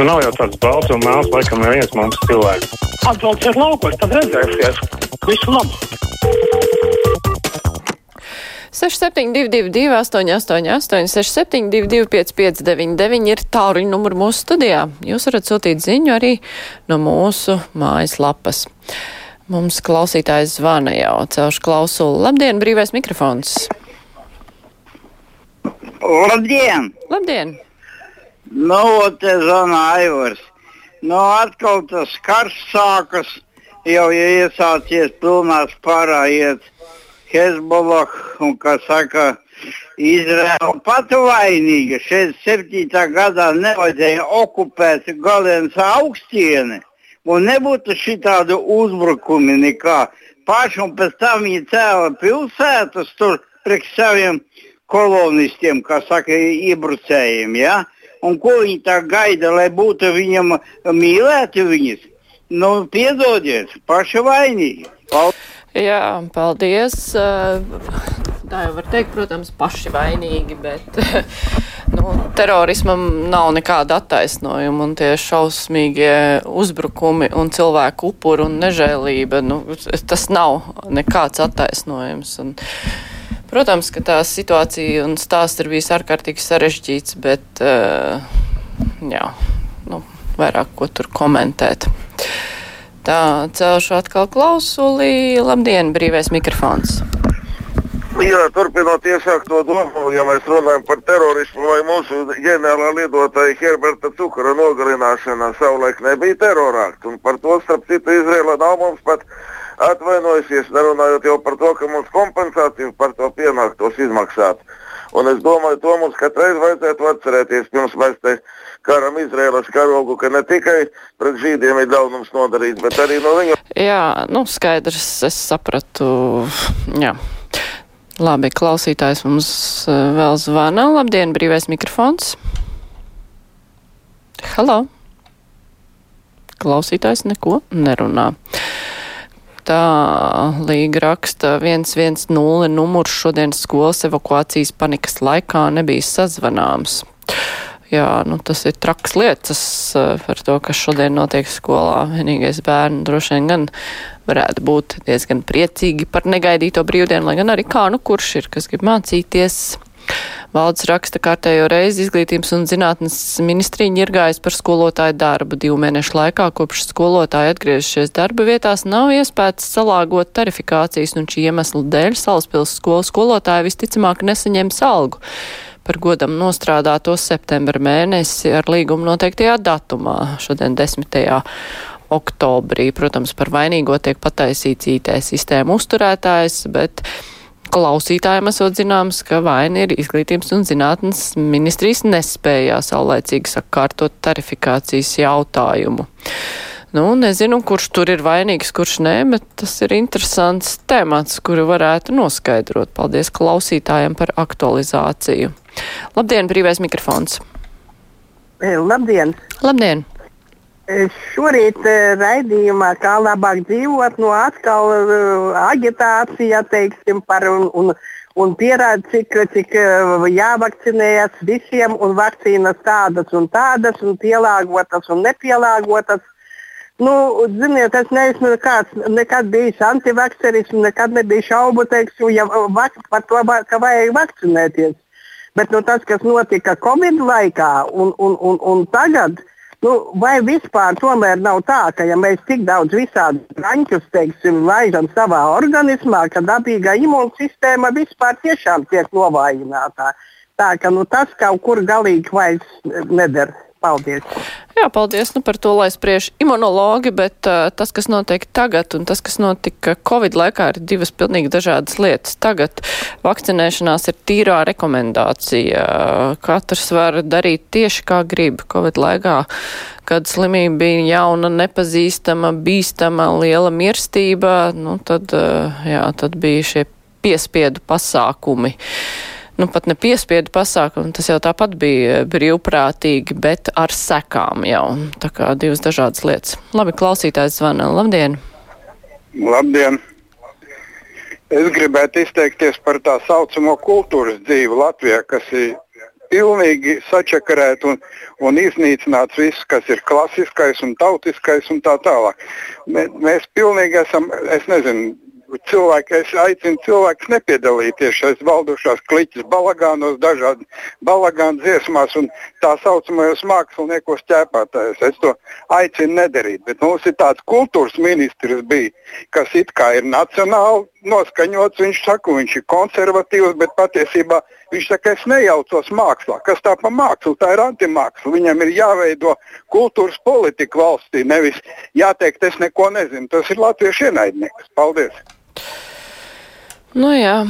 Nu, nav jau tāds balts un mēls, laikam, neviens mums cilvēks. Atbrauciet laukos, tad redzēsies. Visu labu! 6722, 888, 672, 559, ir tāluņa numurs mūsu studijā. Jūs varat sūtīt ziņu arī no mūsu mājaslapas. Mums klausītājs zvana jau celšu klausulu. Labdien, brīvais mikrofons! Labdien! Labdien! Nu, te zvanā Aivars. Nu, atkal tas karš sākas, jau ja iesācies pilnā spārā iet Hezbollah un, kā saka, Izraela pati vainīga. 67. gadā nevajadzēja okupēt galienas augstieni un nebūtu šitādu uzbrukumi nekā. Paši un pēc tam viņi cēla pilsētas tur priekš saviem kolonistiem, kā saka, iebrucējiem. Ja? Un ko viņi tā gaida, lai būtu viņam mīlēti viņas? Nu, piedodiet, paši vainīgi. Paldies! Jā, paldies. Tā jau var teikt, protams, paši vainīgi, bet nu, terorismam nav nekāda attaisnojuma tie šausmīgie uzbrukumi un cilvēku upuri un nežēlība, nu, tas nav nekāds attaisnojums. Un, protams, ka tā situācija un stāsts ir bijis ārkārtīgi sarežģīts, bet jā, nu, vairāk ko tur komentēt. Tā, celšu atkal klausuli. Labdien, brīvais mikrofons. Jā, turpinot iesākto domu, ja mēs runājam par terorismu vai mūsu ģenerālā lidotāja Herberta Cukura nogalināšana savulaik nebija terorākts. Un par to, starp citu, Izraela nav mums pat atvainojusies, nerunājot jau par to, ka mums kompensāciju par to pienāktos izmaksāt. Un es domāju, to mums katrai vajadzētu atcerēties, pirms mēs te karam Izraēlas karogu, ka ne tikai pret žīdiem ir ļaunums nodarīts, bet arī no viņu. Jā, nu skaidrs, es sapratu. Jā. Labi, klausītājs mums eh, vēl zvana. Labdien, brīvais mikrofons. Halo! Klausītājs neko nerunā. Tā līga raksta 110 numurs šodienas skolas evakuācijas panikas laikā nebija sazvanāms jā, nu, tas ir traks lietas eh, par to, kas šodien notiek skolā. Vienīgais bērni droši vien gan varētu būt diezgan priecīgi par negaidīto brīvdienu, lai gan arī kā, nu, kurš ir, kas grib mācīties. Valdes raksta kārtējo reizi izglītības un zinātnes ministrija ņirgājas par skolotāju darbu. Divu mēnešu laikā, kopš skolotāji atgriežušies darba vietās, nav iespējas salāgot tarifikācijas, un šī iemesla dēļ Salaspils skolas skolotāji visticamāk nesaņems algu par godam nostrādāto septembra mēnesi ar līgumu noteiktajā datumā, šodien 10. oktobrī. Protams, par vainīgo tiek pataisīts IT sistēmu uzturētājs, bet klausītājiem esot zināms, ka vaina ir izglītības un zinātnes ministrijas nespējā saulēcīgi sakārtot tarifikācijas jautājumu. Nu, nezinu, kurš tur ir vainīgs, kurš nē, bet tas ir interesants temats, kuru varētu noskaidrot. Paldies klausītājiem par aktualizāciju. Labdien, brīvais mikrofons! Labdien! Labdien! E, šorīt e, raidījumā, kā labāk dzīvot, no atkal agitācija, teiksim, par un, un, un pierāda, cik, cik jāvakcinējas visiem, un vakcīnas tādas un tādas, un pielāgotas un nepielāgotas. Nu, ziniet, es neesmu nekāds, nekad bijis antivakceris, nekad nebija šaubu, teiksim, ja, par to, ka vajag vakcinēties. Bet nu, tas, kas notika Covid laikā un, un, un, un tagad, nu, vai vispār tomēr nav tā, ka ja mēs tik daudz visādi raņķus teiksim, laižam savā organismā, ka dabīgā imūnsistēma vispār tiešām tiek novājināta. Tā ka nu, tas kaut kur galīgi vairs neder. Paldies! Jā, paldies nu, par to, lai spriež imunologi, bet uh, tas, kas notiek tagad un tas, kas notika Covid laikā, ir divas pilnīgi dažādas lietas. Tagad vakcinēšanās ir tīrā rekomendācija. Katrs var darīt tieši kā grib. Covid laikā, kad slimība bija jauna, nepazīstama, bīstama, liela mirstība, nu, tad, uh, jā, tad bija šie piespiedu pasākumi. Uh, nu, pat ne piespiedu pasākumu, tas jau tāpat bija brīvprātīgi, bet ar sekām jau. Tā kā divas dažādas lietas. Labi, klausītājs zvana. Labdien! Labdien! Es gribētu izteikties par tā saucamo kultūras dzīvi Latvijā, kas ir pilnīgi sačakarēts un, un iznīcināts viss, kas ir klasiskais un tautiskais un tā tālāk. Mē, mēs pilnīgi esam, es nezinu, cilvēki, es aicinu cilvēkus nepiedalīties šajās valdošās kliķis balagānos, dažādi balagānu dziesmās un tā saucamajos māksliniekos ķēpātājos. Es to aicinu nedarīt, bet mums ir tāds kultūras ministrs bija, kas it kā ir nacionāli noskaņots, viņš saka, viņš ir konservatīvs, bet patiesībā viņš saka, es nejaucos mākslā. Kas tā pa mākslu? Tā ir antimāksla. Viņam ir jāveido kultūras politika valstī, nevis jāteikt, es neko nezinu. Tas ir latviešu ienaidnieks. Paldies! Nu jā,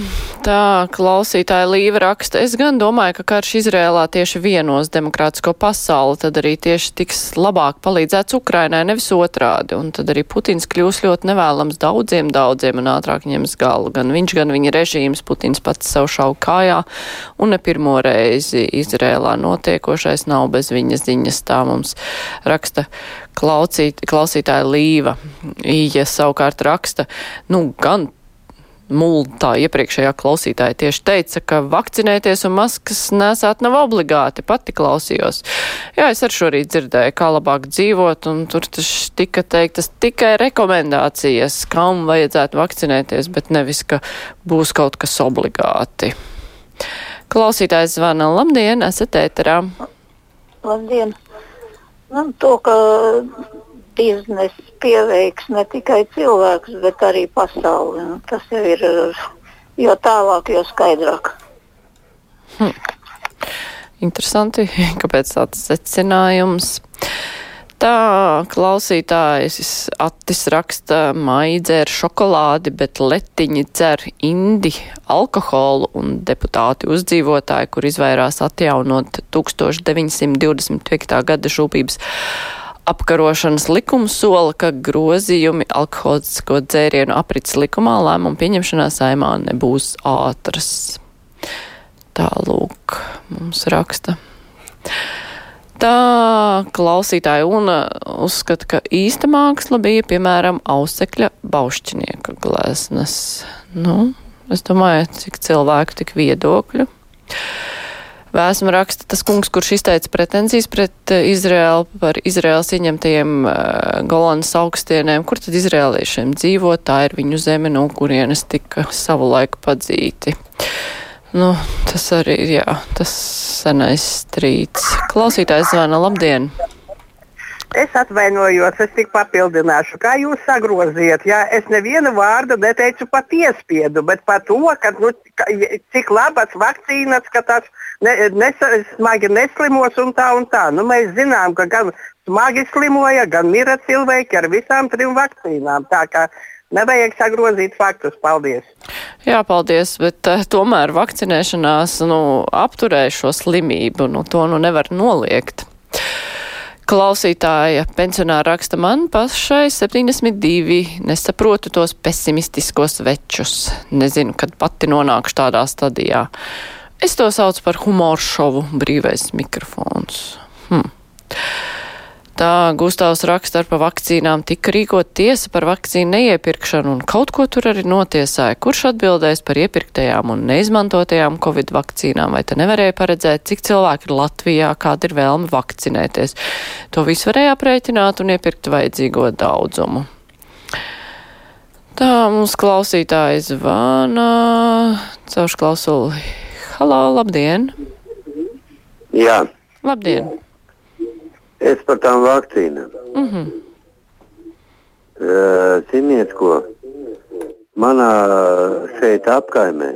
tā klausītāja Līva raksta. Es gan domāju, ka karš Izrēlā tieši vienos demokrātisko pasauli, tad arī tieši tiks labāk palīdzēts Ukrainai, nevis otrādi. Un tad arī Putins kļūs ļoti nevēlams daudziem, daudziem un ātrāk ņems galu. Gan viņš, gan viņa režīms, Putins pats savu šau kājā. Un ne pirmo reizi Izrēlā notiekošais nav bez viņas ziņas. Tā mums raksta klausīt, klausītāja Līva. Ija savukārt raksta, nu, gan multā iepriekšējā klausītāja tieši teica, ka vakcinēties un maskas nesāt nav obligāti. Pati klausījos. Jā, es ar šorīt dzirdēju, kā labāk dzīvot, un tur tas tika teiktas tikai rekomendācijas, kam vajadzētu vakcinēties, bet nevis, ka būs kaut kas obligāti. Klausītājs zvana. Labdien, esat ēterā. Labdien. Nu, to, ka biznesa pieveiks ne tikai cilvēks, bet arī pasauli. Nu, tas jau ir jo tālāk, jo skaidrāk. Hm. Interesanti, kāpēc tāds secinājums. Tā klausītājs Attis raksta, maija dzer šokolādi, bet letiņi dzer indi alkoholu un deputāti uzdzīvotāji, kur izvairās atjaunot 1925. gada šūpības apkarošanas likums sola, ka grozījumi alkoholisko dzērienu aprits likumā lēmumu pieņemšanā saimā nebūs ātras. Tālūk, mums raksta. Tā klausītāja un uzskata, ka īsta māksla bija, piemēram, ausekļa baušķinieka gleznas. Nu, es domāju, cik cilvēku, tik viedokļu. Vēsmu raksta tas kungs, kurš izteica pretenzijas pret eh, Izraēlu par Izraēlas ieņemtajiem uh, Golanas augstienēm. Kur tad izrēliešiem dzīvo? Tā ir viņu zeme, no kurienes tika savulaik padzīti. Nu, tas arī ir, jā, tas senais strīds. Klausītājs zvana, labdien! Es atvainojos, es tik papildināšu, kā jūs sagroziet. Jā, es nevienu vārdu neteicu par piespiedu, bet par to, ka, nu, cik labas vakcīnas, ka tas ne, nes, smagi neslimos un tā un tā. Nu, mēs zinām, ka gan smagi slimoja, gan mira cilvēki ar visām trim vakcīnām. Nevajag sagrozīt faktus. Paldies! Jā, paldies, bet uh, tomēr vakcinēšanās nu, apturēja šo slimību. Nu, to nu nevar noliegt. Klausītāja pensionāra raksta man pašai 72, nesaprotu tos pesimistiskos večus. Nezinu, kad pati nonākšu tādā stadijā. Es to saucu par humoru šovu brīvais mikrofons. Hm. Tā Gustavs raksta ar pa vakcīnām tika rīkot tiesa par vakcīnu neiepirkšanu un kaut ko tur arī notiesāja. Kurš atbildēs par iepirktajām un neizmantotajām Covid vakcīnām? Vai te nevarēja paredzēt, cik cilvēki ir Latvijā, kāda ir vēlme vakcinēties? To visu varēja aprēķināt un iepirkt vajadzīgo daudzumu. Tā mums klausītāji zvana caurš klausuli. Halo, labdien! Jā. Labdien! Es par tām vakcīnām. Mm -hmm. uh, ziniet, ko? Manā šeit apkaimē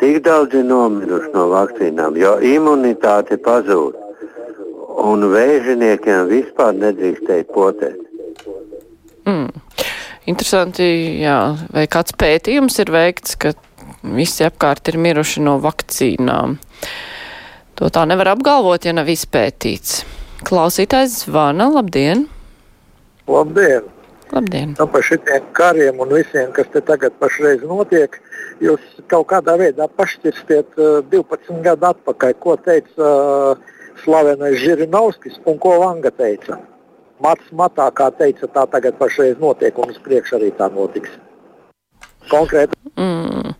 tik daudz ir nomiruši no vakcīnām, jo imunitāte pazūd. Un vēžiniekiem vispār nedrīkstēja potēt. Mm. Interesanti, jā. vai kāds pētījums ir veikts, ka visi apkārt ir miruši no vakcīnām. To tā nevar apgalvot, ja nav izpētīts. Klausītājs zvana, labdien! Labdien! Labdien! Nu, par šitiem kariem un visiem, kas te tagad pašreiz notiek, jūs kaut kādā veidā pašķirstiet uh, 12 gadu atpakaļ, ko teica uh, slavenais Žirinovskis un ko Vanga teica. Mats matā, kā teica, tā tagad pašreiz notiek un uz priekšu arī tā notiks. Konkrēti. Mm.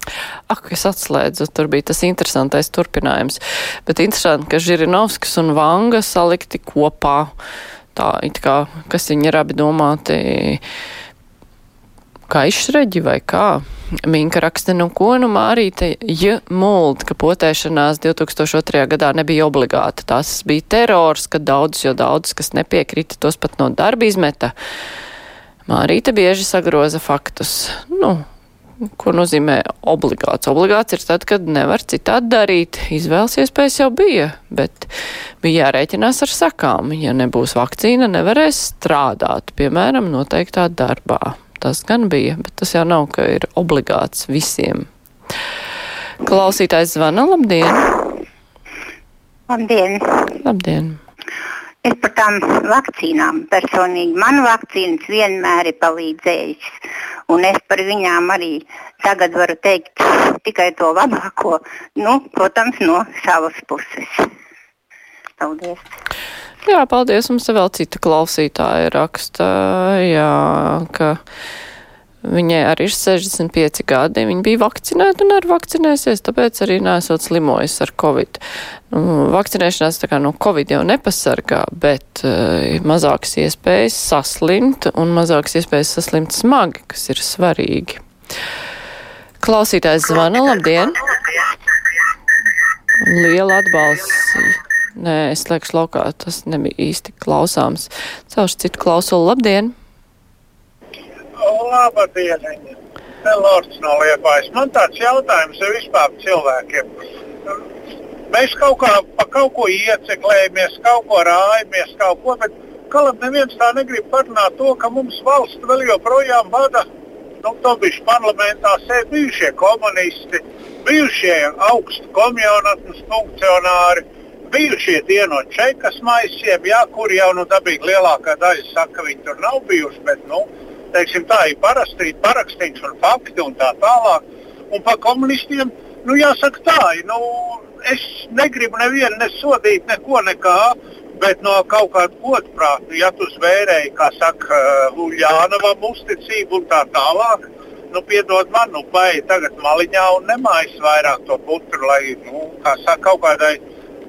Ak, es atslēdzu, tur bija tas interesantais turpinājums. Bet interesanti, ka Žirinovskis un Vanga salikti kopā. Tā, it kā, kas viņi ir abi domāti kā izšreģi vai kā. Minka raksta, nu ko nu Mārīte, ja muld, ka potēšanās 2002. gadā nebija obligāta. Tas bija terors, ka daudz, jo daudz, kas nepiekrita, tos pat no darba izmeta. Mārīte bieži sagroza faktus. Nu, ko nozīmē obligāts? Obligāts ir tad, kad nevar citādi darīt. Izvēles iespējas jau bija, bet bija jārēķinās ar sakām. Ja nebūs vakcīna, nevarēs strādāt, piemēram, noteiktā darbā. Tas gan bija, bet tas jau nav, ka ir obligāts visiem. Klausītājs zvana, labdien! Labdien! Labdien! Es par tām vakcīnām personīgi. Man vakcīnas vienmēr ir palīdzējušas. Un es par viņām arī tagad varu teikt tikai to labāko, nu, protams, no savas puses. Paldies! Jā, paldies. Mums vēl cita klausītāja raksta, jā, ka viņai arī ir 65 gadi. Viņa bija vakcinēta un arī vakcinēsies, tāpēc arī nesot slimojis ar covid. Nu, vakcinēšanās tā kā no covid jau nepasargā, bet uh, mazākas iespējas saslimt un mazākas iespējas saslimt smagi, kas ir svarīgi. Klausītājs zvana, labdien! Liela atbalsts Nē, es lieku laukā, tas nebija īsti klausāms. Celšu citu klausulu. Labdien! Labdien! Lords no Liepājas. Man tāds jautājums ir vispār cilvēkiem. Mēs kaut kā pa kaut ko ieceklējamies, kaut ko rājamies, kaut ko, bet kalab neviens tā negrib parunāt to, ka mums valsts vēl joprojām vada, nu, to bišķi parlamentā sēd bijušie komunisti, bijušie augstu komjonatnes funkcionāri, bijušie tie no čekas maisiem, jā, kur jau nu, dabīgi lielākā daļa saka, ka viņi tur nav bijuši. Bet, nu, teiksim, tā ir parastīt, parakstīts un fakti un tā tālāk. Un par komunistiem, nu, jāsaka tā, nu, es negribu nevienu nesodīt, neko nekā. Bet no kaut kāda godprāta, nu, ja tu zvērēji, kā saka, Uljānavam uzticību un tā tālāk, nu, piedod man, nu, vai tagad maliņā un nemājas vairāk to putru, lai, nu, kā saka, kaut kādai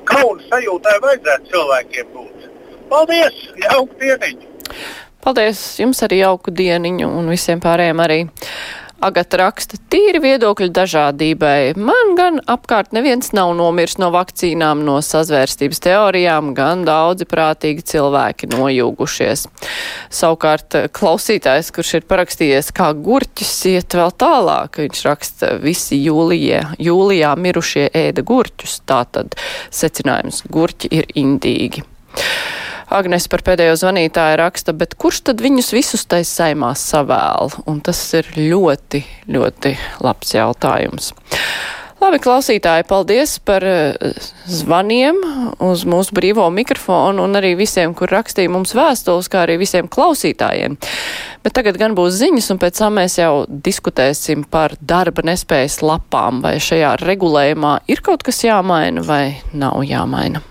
kauna sajūtai vajadzētu cilvēkiem būt. Paldies! Jauku dieniņu! Paldies! Jums arī jauku dieniņu un visiem pārējiem arī. Agata raksta tīri viedokļu dažādībai. Man gan apkārt neviens nav nomirs no vakcīnām, no sazvērstības teorijām, gan daudzi prātīgi cilvēki nojūgušies. Savukārt klausītājs, kurš ir parakstījies kā gurķis, iet vēl tālāk. Viņš raksta, visi jūlijā, jūlijā mirušie ēda gurķus. Tātad secinājums gurķi ir indīgi. Agnes par pēdējo zvanītāju raksta, bet kurš tad viņus visus tais saimā savēl? Un tas ir ļoti, ļoti labs jautājums. Labi, klausītāji, paldies par eh, zvaniem uz mūsu brīvo mikrofonu un arī visiem, kur rakstīja mums vēstules, kā arī visiem klausītājiem. Bet tagad gan būs ziņas, un pēc tam mēs jau diskutēsim par darba nespējas lapām, vai šajā regulējumā ir kaut kas jāmaina vai nav jāmaina.